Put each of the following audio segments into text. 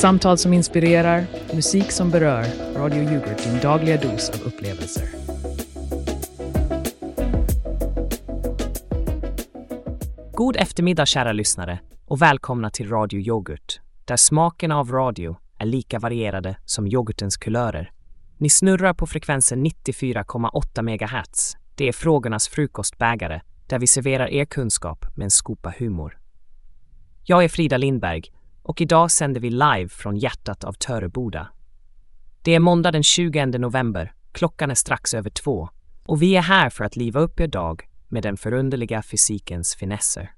Samtal som inspirerar, musik som berör. Radio Yoghurt, din dagliga dos av upplevelser. God eftermiddag kära lyssnare och välkomna till Radio Yoghurt, där smakerna av radio är lika varierade som yoghurtens kulörer. Ni snurrar på frekvensen 94,8 MHz. Det är frågornas frukostbägare, där vi serverar er kunskap med en skopa humor. Jag är Frida Lindberg och idag sänder vi live från hjärtat av Töreboda. Det är måndag den 20 november, klockan är strax över två och vi är här för att liva upp er dag med den förunderliga fysikens finesser.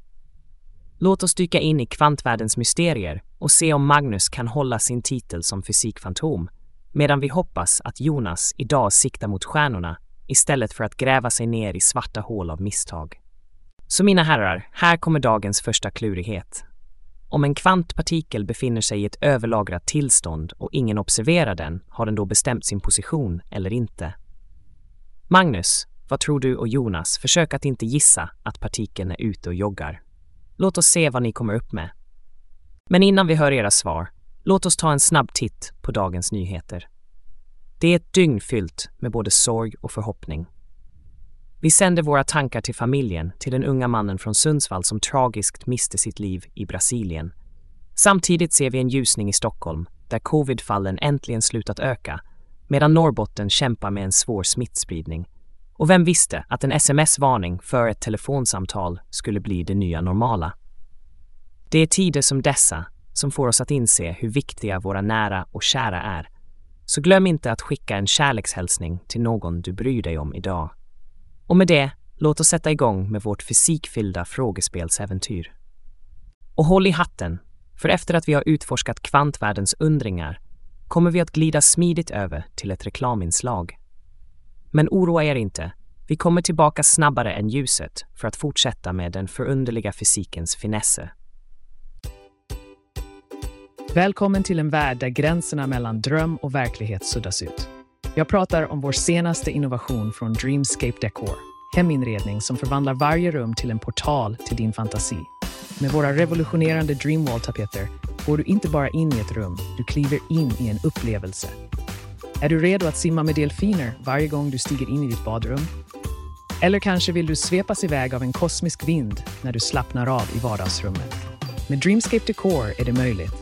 Låt oss dyka in i kvantvärldens mysterier och se om Magnus kan hålla sin titel som fysikfantom medan vi hoppas att Jonas idag siktar mot stjärnorna istället för att gräva sig ner i svarta hål av misstag. Så mina herrar, här kommer dagens första klurighet. Om en kvantpartikel befinner sig i ett överlagrat tillstånd och ingen observerar den, har den då bestämt sin position eller inte? Magnus, vad tror du och Jonas? Försök att inte gissa att partikeln är ute och joggar. Låt oss se vad ni kommer upp med. Men innan vi hör era svar, låt oss ta en snabb titt på dagens nyheter. Det är ett dygn fyllt med både sorg och förhoppning. Vi sänder våra tankar till familjen, till den unga mannen från Sundsvall som tragiskt miste sitt liv i Brasilien. Samtidigt ser vi en ljusning i Stockholm, där covidfallen äntligen slutat öka, medan Norrbotten kämpar med en svår smittspridning. Och vem visste att en sms-varning för ett telefonsamtal skulle bli det nya normala? Det är tider som dessa som får oss att inse hur viktiga våra nära och kära är. Så glöm inte att skicka en kärlekshälsning till någon du bryr dig om idag. Och med det, låt oss sätta igång med vårt fysikfyllda frågespelsäventyr. Och håll i hatten, för efter att vi har utforskat kvantvärldens undringar kommer vi att glida smidigt över till ett reklaminslag. Men oroa er inte, vi kommer tillbaka snabbare än ljuset för att fortsätta med den förunderliga fysikens finesser. Välkommen till en värld där gränserna mellan dröm och verklighet suddas ut. Jag pratar om vår senaste innovation från Dreamscape Decor. Heminredning som förvandlar varje rum till en portal till din fantasi. Med våra revolutionerande Dreamwall-tapeter går du inte bara in i ett rum, du kliver in i en upplevelse. Är du redo att simma med delfiner varje gång du stiger in i ditt badrum? Eller kanske vill du svepas iväg av en kosmisk vind när du slappnar av i vardagsrummet? Med Dreamscape Decor är det möjligt.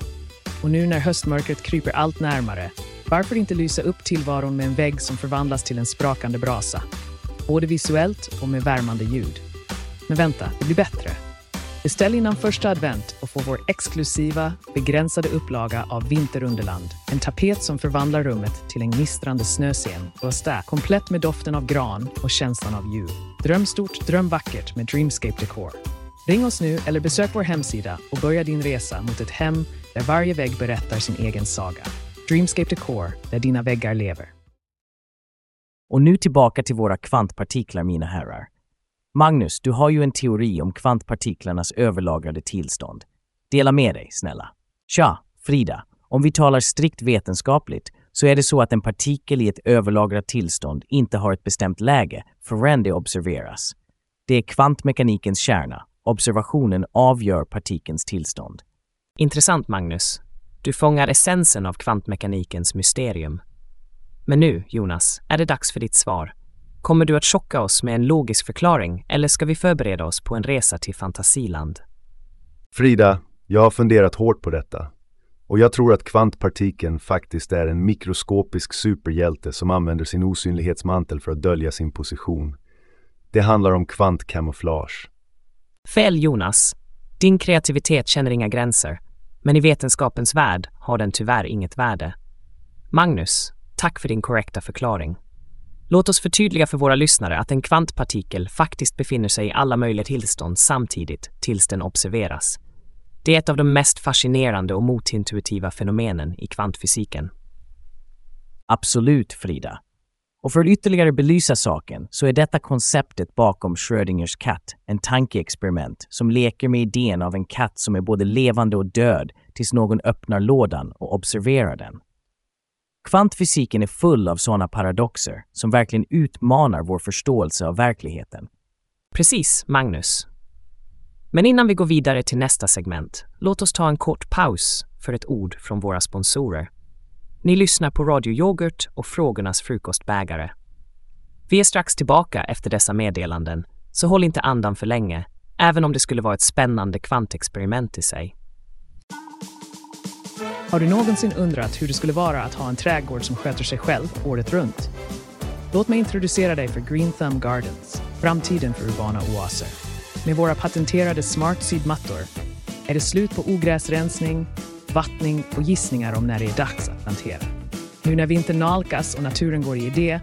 Och nu när höstmörkret kryper allt närmare varför inte lysa upp tillvaron med en vägg som förvandlas till en sprakande brasa? Både visuellt och med värmande ljud. Men vänta, det blir bättre. Beställ innan första advent och få vår exklusiva, begränsade upplaga av Vinterunderland. En tapet som förvandlar rummet till en gnistrande snöscen. Rösta, komplett med doften av gran och känslan av jul. Dröm stort, dröm vackert med Dreamscape Decor. Ring oss nu eller besök vår hemsida och börja din resa mot ett hem där varje vägg berättar sin egen saga. Dreamscape Decor, där dina väggar lever. Och nu tillbaka till våra kvantpartiklar, mina herrar. Magnus, du har ju en teori om kvantpartiklarnas överlagrade tillstånd. Dela med dig, snälla. Tja, Frida. Om vi talar strikt vetenskapligt så är det så att en partikel i ett överlagrat tillstånd inte har ett bestämt läge förrän det observeras. Det är kvantmekanikens kärna. Observationen avgör partikelns tillstånd. Intressant, Magnus. Du fångar essensen av kvantmekanikens mysterium. Men nu, Jonas, är det dags för ditt svar. Kommer du att chocka oss med en logisk förklaring eller ska vi förbereda oss på en resa till fantasiland? Frida, jag har funderat hårt på detta. Och jag tror att kvantpartikeln faktiskt är en mikroskopisk superhjälte som använder sin osynlighetsmantel för att dölja sin position. Det handlar om kvantkamouflage. Fel, Jonas. Din kreativitet känner inga gränser. Men i vetenskapens värld har den tyvärr inget värde. Magnus, tack för din korrekta förklaring. Låt oss förtydliga för våra lyssnare att en kvantpartikel faktiskt befinner sig i alla möjliga tillstånd samtidigt tills den observeras. Det är ett av de mest fascinerande och motintuitiva fenomenen i kvantfysiken. Absolut, Frida. Och för att ytterligare belysa saken så är detta konceptet bakom Schrödingers katt en tankeexperiment som leker med idén av en katt som är både levande och död tills någon öppnar lådan och observerar den. Kvantfysiken är full av sådana paradoxer som verkligen utmanar vår förståelse av verkligheten. Precis, Magnus. Men innan vi går vidare till nästa segment, låt oss ta en kort paus för ett ord från våra sponsorer. Ni lyssnar på Radio Yoghurt och Frågornas frukostbägare. Vi är strax tillbaka efter dessa meddelanden, så håll inte andan för länge, även om det skulle vara ett spännande kvantexperiment i sig. Har du någonsin undrat hur det skulle vara att ha en trädgård som sköter sig själv året runt? Låt mig introducera dig för Green Thumb Gardens, framtiden för urbana oaser. Med våra patenterade Smart Seed-mattor är det slut på ogräsrensning, vattning och gissningar om när det är dags att plantera. Nu när vintern nalkas och naturen går i idé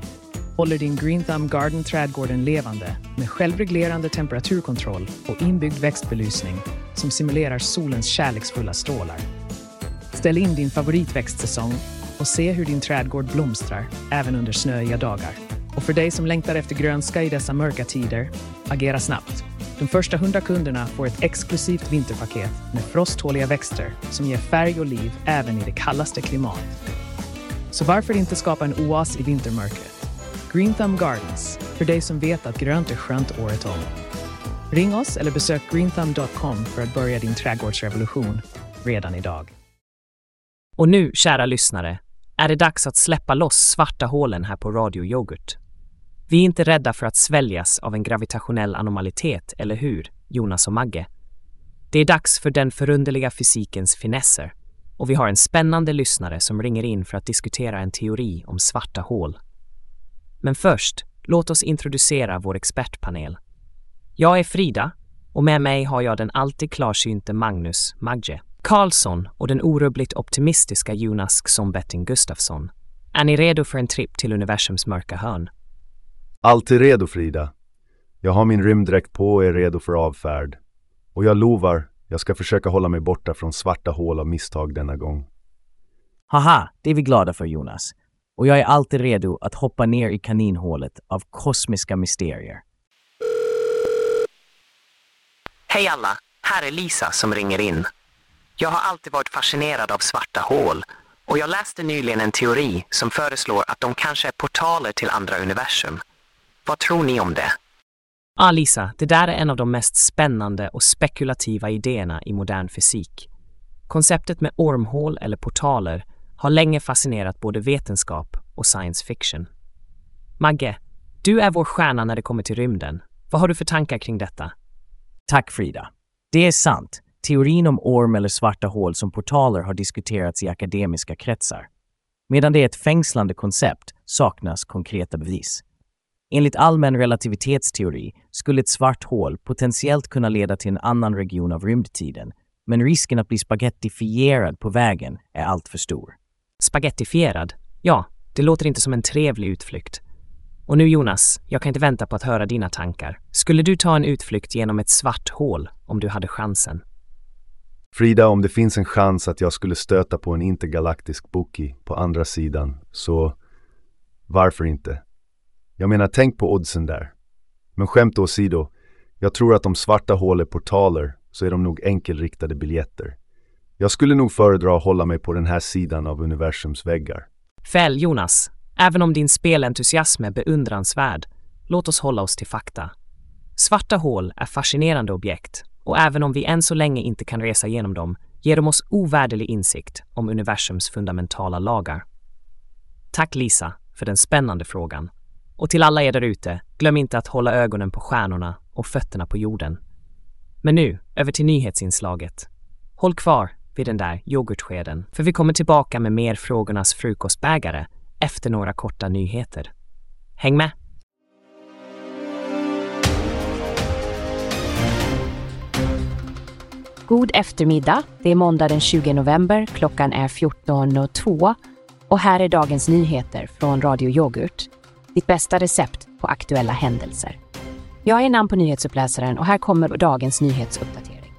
håller din Green Thumb Garden trädgården levande med självreglerande temperaturkontroll och inbyggd växtbelysning som simulerar solens kärleksfulla strålar. Ställ in din favoritväxtsäsong och se hur din trädgård blomstrar även under snöiga dagar. Och för dig som längtar efter grönska i dessa mörka tider, agera snabbt. De första 100 kunderna får ett exklusivt vinterpaket med frosttåliga växter som ger färg och liv även i det kallaste klimat. Så varför inte skapa en oas i vintermörkret? Green Thumb Gardens, för dig som vet att grönt är skönt året om. Ring oss eller besök greenthumb.com för att börja din trädgårdsrevolution redan idag. Och nu, kära lyssnare, är det dags att släppa loss svarta hålen här på Radio Yoghurt. Vi är inte rädda för att sväljas av en gravitationell anomalitet, eller hur, Jonas och Magge? Det är dags för den förunderliga fysikens finesser och vi har en spännande lyssnare som ringer in för att diskutera en teori om svarta hål. Men först, låt oss introducera vår expertpanel. Jag är Frida och med mig har jag den alltid klarsynte Magnus Magge. Karlsson och den orubbligt optimistiska Jonas Xombetting Gustafsson. Är ni redo för en tripp till universums mörka hörn? Alltid redo Frida. Jag har min rymddräkt på och är redo för avfärd. Och jag lovar, jag ska försöka hålla mig borta från svarta hål av misstag denna gång. Haha, det är vi glada för Jonas. Och jag är alltid redo att hoppa ner i kaninhålet av kosmiska mysterier. Hej alla, här är Lisa som ringer in. Jag har alltid varit fascinerad av svarta hål och jag läste nyligen en teori som föreslår att de kanske är portaler till andra universum. Vad tror ni om det? Ja, Lisa, det där är en av de mest spännande och spekulativa idéerna i modern fysik. Konceptet med ormhål eller portaler har länge fascinerat både vetenskap och science fiction. Magge, du är vår stjärna när det kommer till rymden. Vad har du för tankar kring detta? Tack Frida. Det är sant. Teorin om orm eller svarta hål som portaler har diskuterats i akademiska kretsar. Medan det är ett fängslande koncept saknas konkreta bevis. Enligt allmän relativitetsteori skulle ett svart hål potentiellt kunna leda till en annan region av rymdtiden, men risken att bli spagettifierad på vägen är alltför stor. Spagettifierad? Ja, det låter inte som en trevlig utflykt. Och nu Jonas, jag kan inte vänta på att höra dina tankar. Skulle du ta en utflykt genom ett svart hål om du hade chansen? Frida, om det finns en chans att jag skulle stöta på en intergalaktisk bookie på andra sidan, så varför inte? Jag menar, tänk på oddsen där. Men skämt åsido, jag tror att om svarta hål är portaler så är de nog enkelriktade biljetter. Jag skulle nog föredra att hålla mig på den här sidan av universums väggar. Fäll, Jonas. Även om din spelentusiasm är beundransvärd, låt oss hålla oss till fakta. Svarta hål är fascinerande objekt och även om vi än så länge inte kan resa genom dem ger de oss ovärderlig insikt om universums fundamentala lagar. Tack Lisa för den spännande frågan. Och till alla er där ute, glöm inte att hålla ögonen på stjärnorna och fötterna på jorden. Men nu, över till nyhetsinslaget. Håll kvar vid den där yoghurtskeden, för vi kommer tillbaka med mer Frågornas frukostbägare efter några korta nyheter. Häng med! God eftermiddag. Det är måndag den 20 november. Klockan är 14.02 och här är dagens nyheter från Radio Yoghurt. Ditt bästa recept på aktuella händelser. Jag är namn på nyhetsuppläsaren och här kommer dagens nyhetsuppdatering.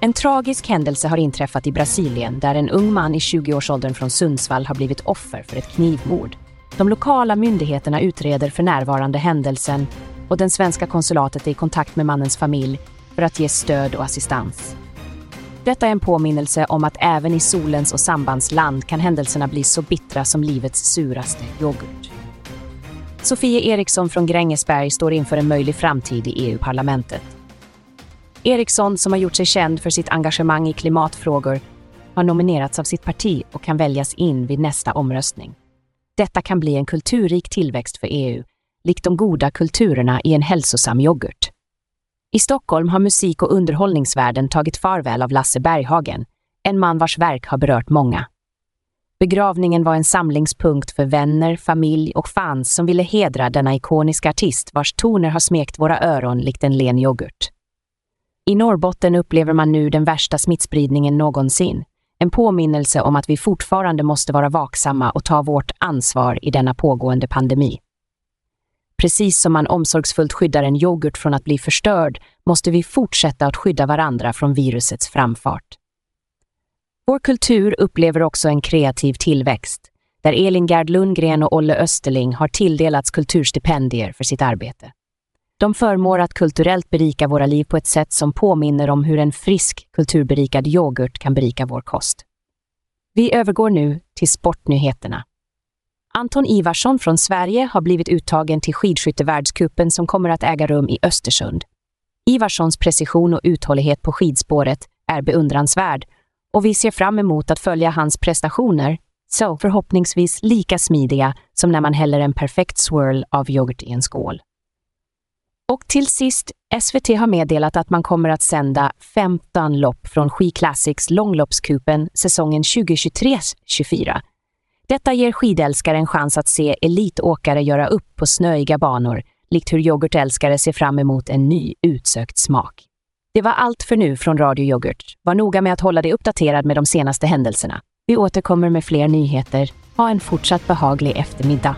En tragisk händelse har inträffat i Brasilien där en ung man i 20-årsåldern från Sundsvall har blivit offer för ett knivmord. De lokala myndigheterna utreder för närvarande händelsen och den svenska konsulatet är i kontakt med mannens familj för att ge stöd och assistans. Detta är en påminnelse om att även i solens och sambandsland kan händelserna bli så bittra som livets suraste yoghurt. Sofie Eriksson från Grängesberg står inför en möjlig framtid i EU-parlamentet. Eriksson, som har gjort sig känd för sitt engagemang i klimatfrågor, har nominerats av sitt parti och kan väljas in vid nästa omröstning. Detta kan bli en kulturrik tillväxt för EU, likt de goda kulturerna i en hälsosam yoghurt. I Stockholm har musik och underhållningsvärlden tagit farväl av Lasse Berghagen, en man vars verk har berört många. Begravningen var en samlingspunkt för vänner, familj och fans som ville hedra denna ikoniska artist vars toner har smekt våra öron likt en len yoghurt. I Norrbotten upplever man nu den värsta smittspridningen någonsin. En påminnelse om att vi fortfarande måste vara vaksamma och ta vårt ansvar i denna pågående pandemi. Precis som man omsorgsfullt skyddar en yoghurt från att bli förstörd måste vi fortsätta att skydda varandra från virusets framfart. Vår kultur upplever också en kreativ tillväxt, där Elin Gerd Lundgren och Olle Österling har tilldelats kulturstipendier för sitt arbete. De förmår att kulturellt berika våra liv på ett sätt som påminner om hur en frisk, kulturberikad yoghurt kan berika vår kost. Vi övergår nu till sportnyheterna. Anton Ivarsson från Sverige har blivit uttagen till skidskyttevärldscupen som kommer att äga rum i Östersund. Ivarssons precision och uthållighet på skidspåret är beundransvärd och vi ser fram emot att följa hans prestationer, så förhoppningsvis lika smidiga som när man häller en perfekt swirl av yoghurt i en skål. Och till sist, SVT har meddelat att man kommer att sända 15 lopp från Ski Classics långloppskupen säsongen 2023-24. Detta ger skidälskare en chans att se elitåkare göra upp på snöiga banor, likt hur yoghurtälskare ser fram emot en ny utsökt smak. Det var allt för nu från Radio Yoghurt. Var noga med att hålla dig uppdaterad med de senaste händelserna. Vi återkommer med fler nyheter. Ha en fortsatt behaglig eftermiddag.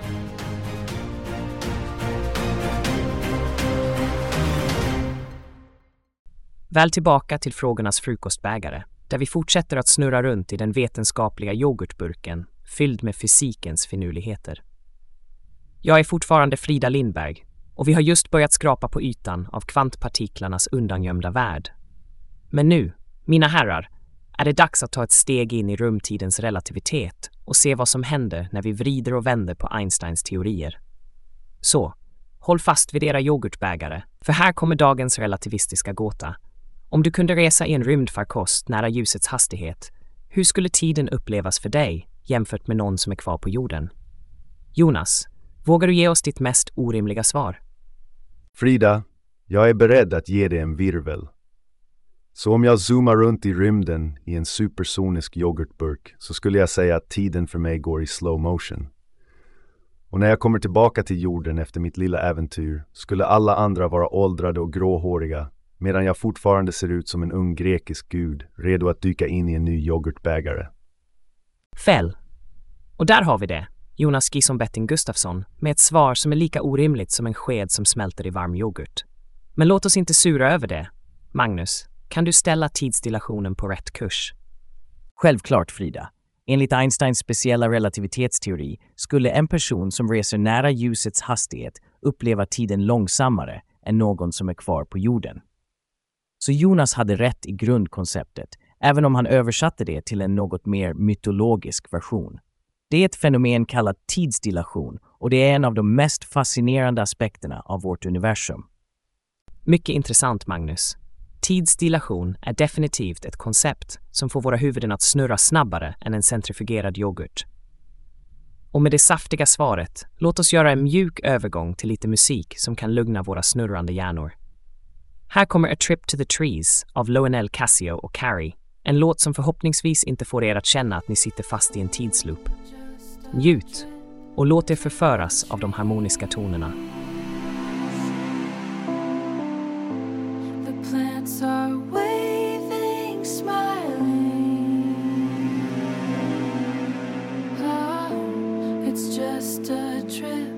Väl tillbaka till frågornas frukostbägare, där vi fortsätter att snurra runt i den vetenskapliga yoghurtburken fylld med fysikens finurligheter. Jag är fortfarande Frida Lindberg och vi har just börjat skrapa på ytan av kvantpartiklarnas undangömda värld. Men nu, mina herrar, är det dags att ta ett steg in i rumtidens relativitet och se vad som händer när vi vrider och vänder på Einsteins teorier. Så, håll fast vid era yoghurtbägare, för här kommer dagens relativistiska gåta. Om du kunde resa i en rymdfarkost nära ljusets hastighet, hur skulle tiden upplevas för dig jämfört med någon som är kvar på jorden? Jonas, vågar du ge oss ditt mest orimliga svar? Frida, jag är beredd att ge dig en virvel. Så om jag zoomar runt i rymden i en supersonisk yoghurtburk så skulle jag säga att tiden för mig går i slow motion. Och när jag kommer tillbaka till jorden efter mitt lilla äventyr skulle alla andra vara åldrade och gråhåriga medan jag fortfarande ser ut som en ung grekisk gud redo att dyka in i en ny yoghurtbägare. Fäll. Och där har vi det. Jonas Gison Betting Gustafsson med ett svar som är lika orimligt som en sked som smälter i varm yoghurt. Men låt oss inte sura över det. Magnus, kan du ställa tidsdilationen på rätt kurs? Självklart, Frida. Enligt Einsteins speciella relativitetsteori skulle en person som reser nära ljusets hastighet uppleva tiden långsammare än någon som är kvar på jorden. Så Jonas hade rätt i grundkonceptet, även om han översatte det till en något mer mytologisk version. Det är ett fenomen kallat tidsdilation och det är en av de mest fascinerande aspekterna av vårt universum. Mycket intressant, Magnus. Tidsdilation är definitivt ett koncept som får våra huvuden att snurra snabbare än en centrifugerad yoghurt. Och med det saftiga svaret, låt oss göra en mjuk övergång till lite musik som kan lugna våra snurrande hjärnor. Här kommer A Trip to the Trees av Lionel Cassio och Carrie, en låt som förhoppningsvis inte får er att känna att ni sitter fast i en tidsloop. Njut och låt er förföras av de harmoniska tonerna. Oh, just a trip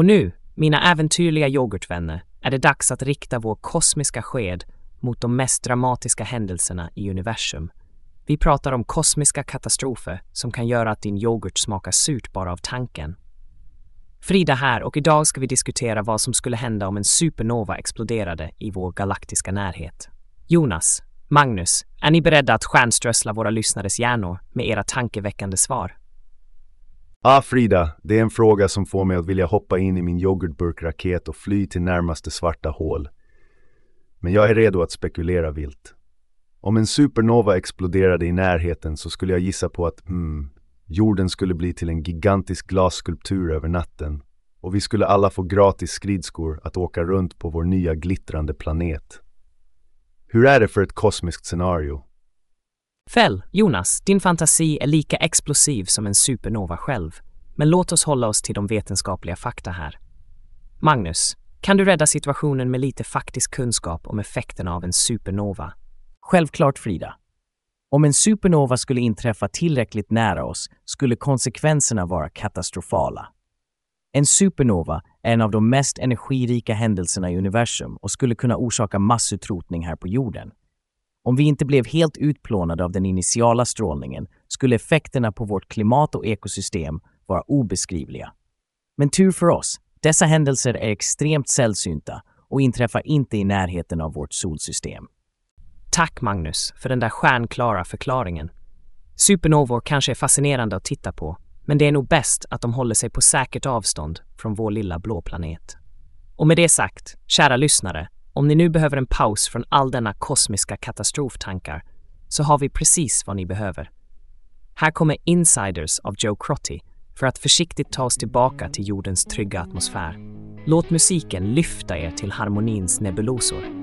Och nu, mina äventyrliga yoghurtvänner, är det dags att rikta vår kosmiska sked mot de mest dramatiska händelserna i universum. Vi pratar om kosmiska katastrofer som kan göra att din yoghurt smakar surt bara av tanken. Frida här och idag ska vi diskutera vad som skulle hända om en supernova exploderade i vår galaktiska närhet. Jonas, Magnus, är ni beredda att stjärnströssla våra lyssnares hjärnor med era tankeväckande svar? Ah Frida, det är en fråga som får mig att vilja hoppa in i min yoghurtburkraket och fly till närmaste svarta hål. Men jag är redo att spekulera vilt. Om en supernova exploderade i närheten så skulle jag gissa på att, hmm, jorden skulle bli till en gigantisk glasskulptur över natten och vi skulle alla få gratis skridskor att åka runt på vår nya glittrande planet. Hur är det för ett kosmiskt scenario? Fäll, Jonas, din fantasi är lika explosiv som en supernova själv. Men låt oss hålla oss till de vetenskapliga fakta här. Magnus, kan du rädda situationen med lite faktisk kunskap om effekterna av en supernova? Självklart, Frida. Om en supernova skulle inträffa tillräckligt nära oss skulle konsekvenserna vara katastrofala. En supernova är en av de mest energirika händelserna i universum och skulle kunna orsaka massutrotning här på jorden. Om vi inte blev helt utplånade av den initiala strålningen skulle effekterna på vårt klimat och ekosystem vara obeskrivliga. Men tur för oss, dessa händelser är extremt sällsynta och inträffar inte i närheten av vårt solsystem. Tack Magnus för den där stjärnklara förklaringen. Supernovor kanske är fascinerande att titta på, men det är nog bäst att de håller sig på säkert avstånd från vår lilla blå planet. Och med det sagt, kära lyssnare, om ni nu behöver en paus från all denna kosmiska katastroftankar så har vi precis vad ni behöver. Här kommer Insiders av Joe Crotty för att försiktigt ta oss tillbaka till jordens trygga atmosfär. Låt musiken lyfta er till harmonins nebulosor.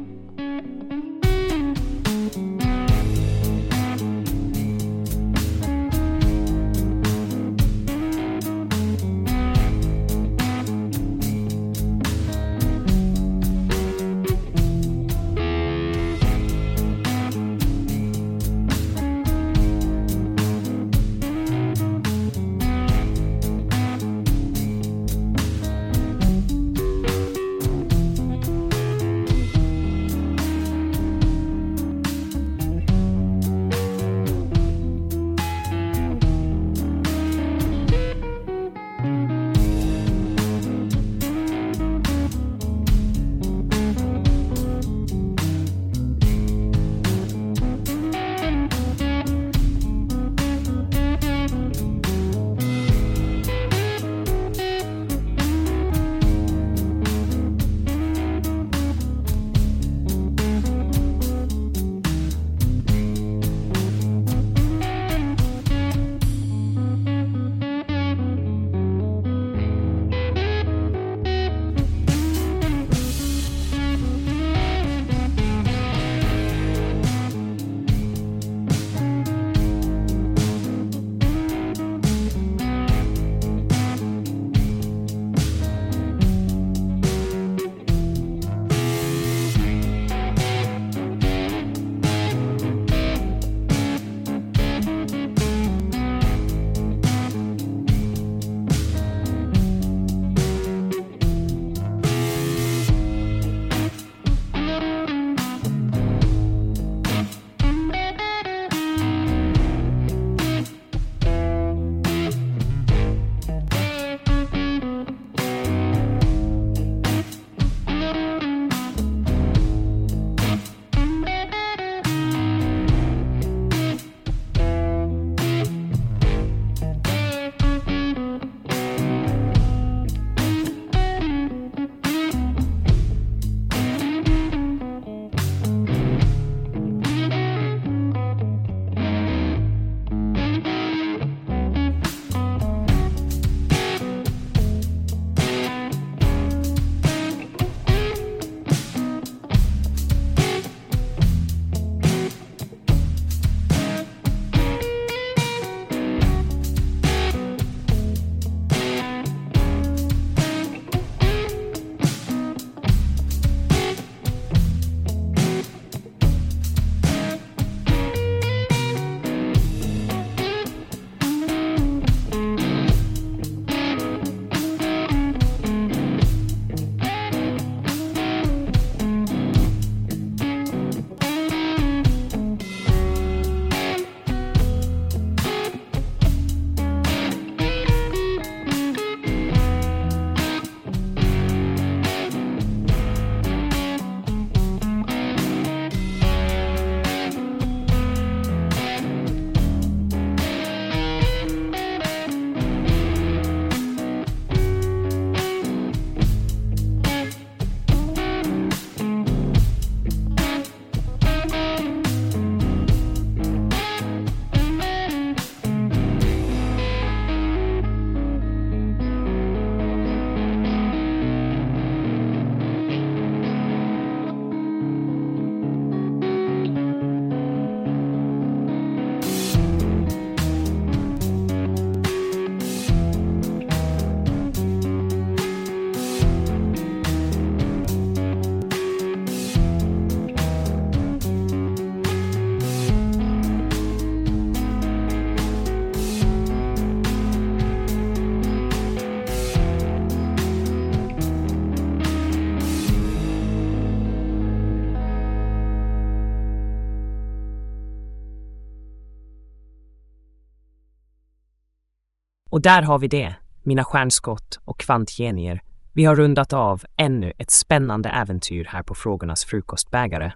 Och där har vi det, mina stjärnskott och kvantgenier. Vi har rundat av ännu ett spännande äventyr här på Frågornas frukostbägare.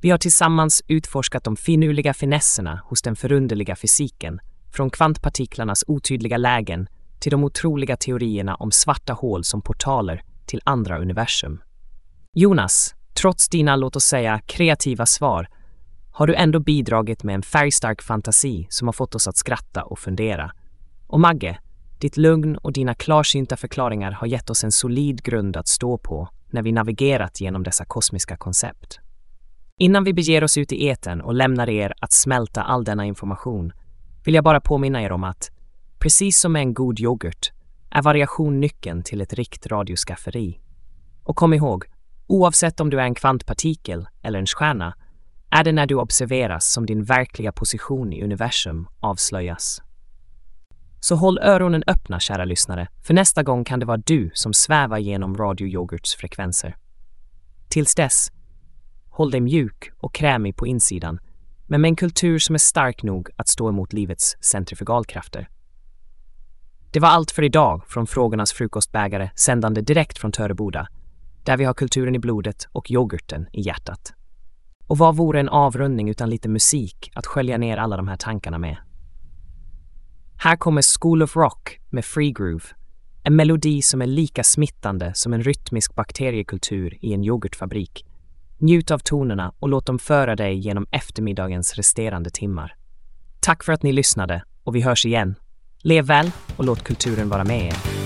Vi har tillsammans utforskat de finurliga finesserna hos den förunderliga fysiken, från kvantpartiklarnas otydliga lägen till de otroliga teorierna om svarta hål som portaler till andra universum. Jonas, trots dina, låt oss säga, kreativa svar har du ändå bidragit med en färgstark fantasi som har fått oss att skratta och fundera. Och Magge, ditt lugn och dina klarsynta förklaringar har gett oss en solid grund att stå på när vi navigerat genom dessa kosmiska koncept. Innan vi beger oss ut i eten och lämnar er att smälta all denna information vill jag bara påminna er om att, precis som med en god yoghurt, är variation nyckeln till ett rikt radioskafferi. Och kom ihåg, oavsett om du är en kvantpartikel eller en stjärna, är det när du observeras som din verkliga position i universum avslöjas. Så håll öronen öppna, kära lyssnare, för nästa gång kan det vara du som svävar genom Radio Yoghurts frekvenser. Tills dess, håll dig mjuk och krämig på insidan, men med en kultur som är stark nog att stå emot livets centrifugalkrafter. Det var allt för idag från Frågornas frukostbägare sändande direkt från Töreboda, där vi har kulturen i blodet och yoghurten i hjärtat. Och vad vore en avrundning utan lite musik att skölja ner alla de här tankarna med? Här kommer School of Rock med Free Groove, en melodi som är lika smittande som en rytmisk bakteriekultur i en yoghurtfabrik. Njut av tonerna och låt dem föra dig genom eftermiddagens resterande timmar. Tack för att ni lyssnade och vi hörs igen. Lev väl och låt kulturen vara med er.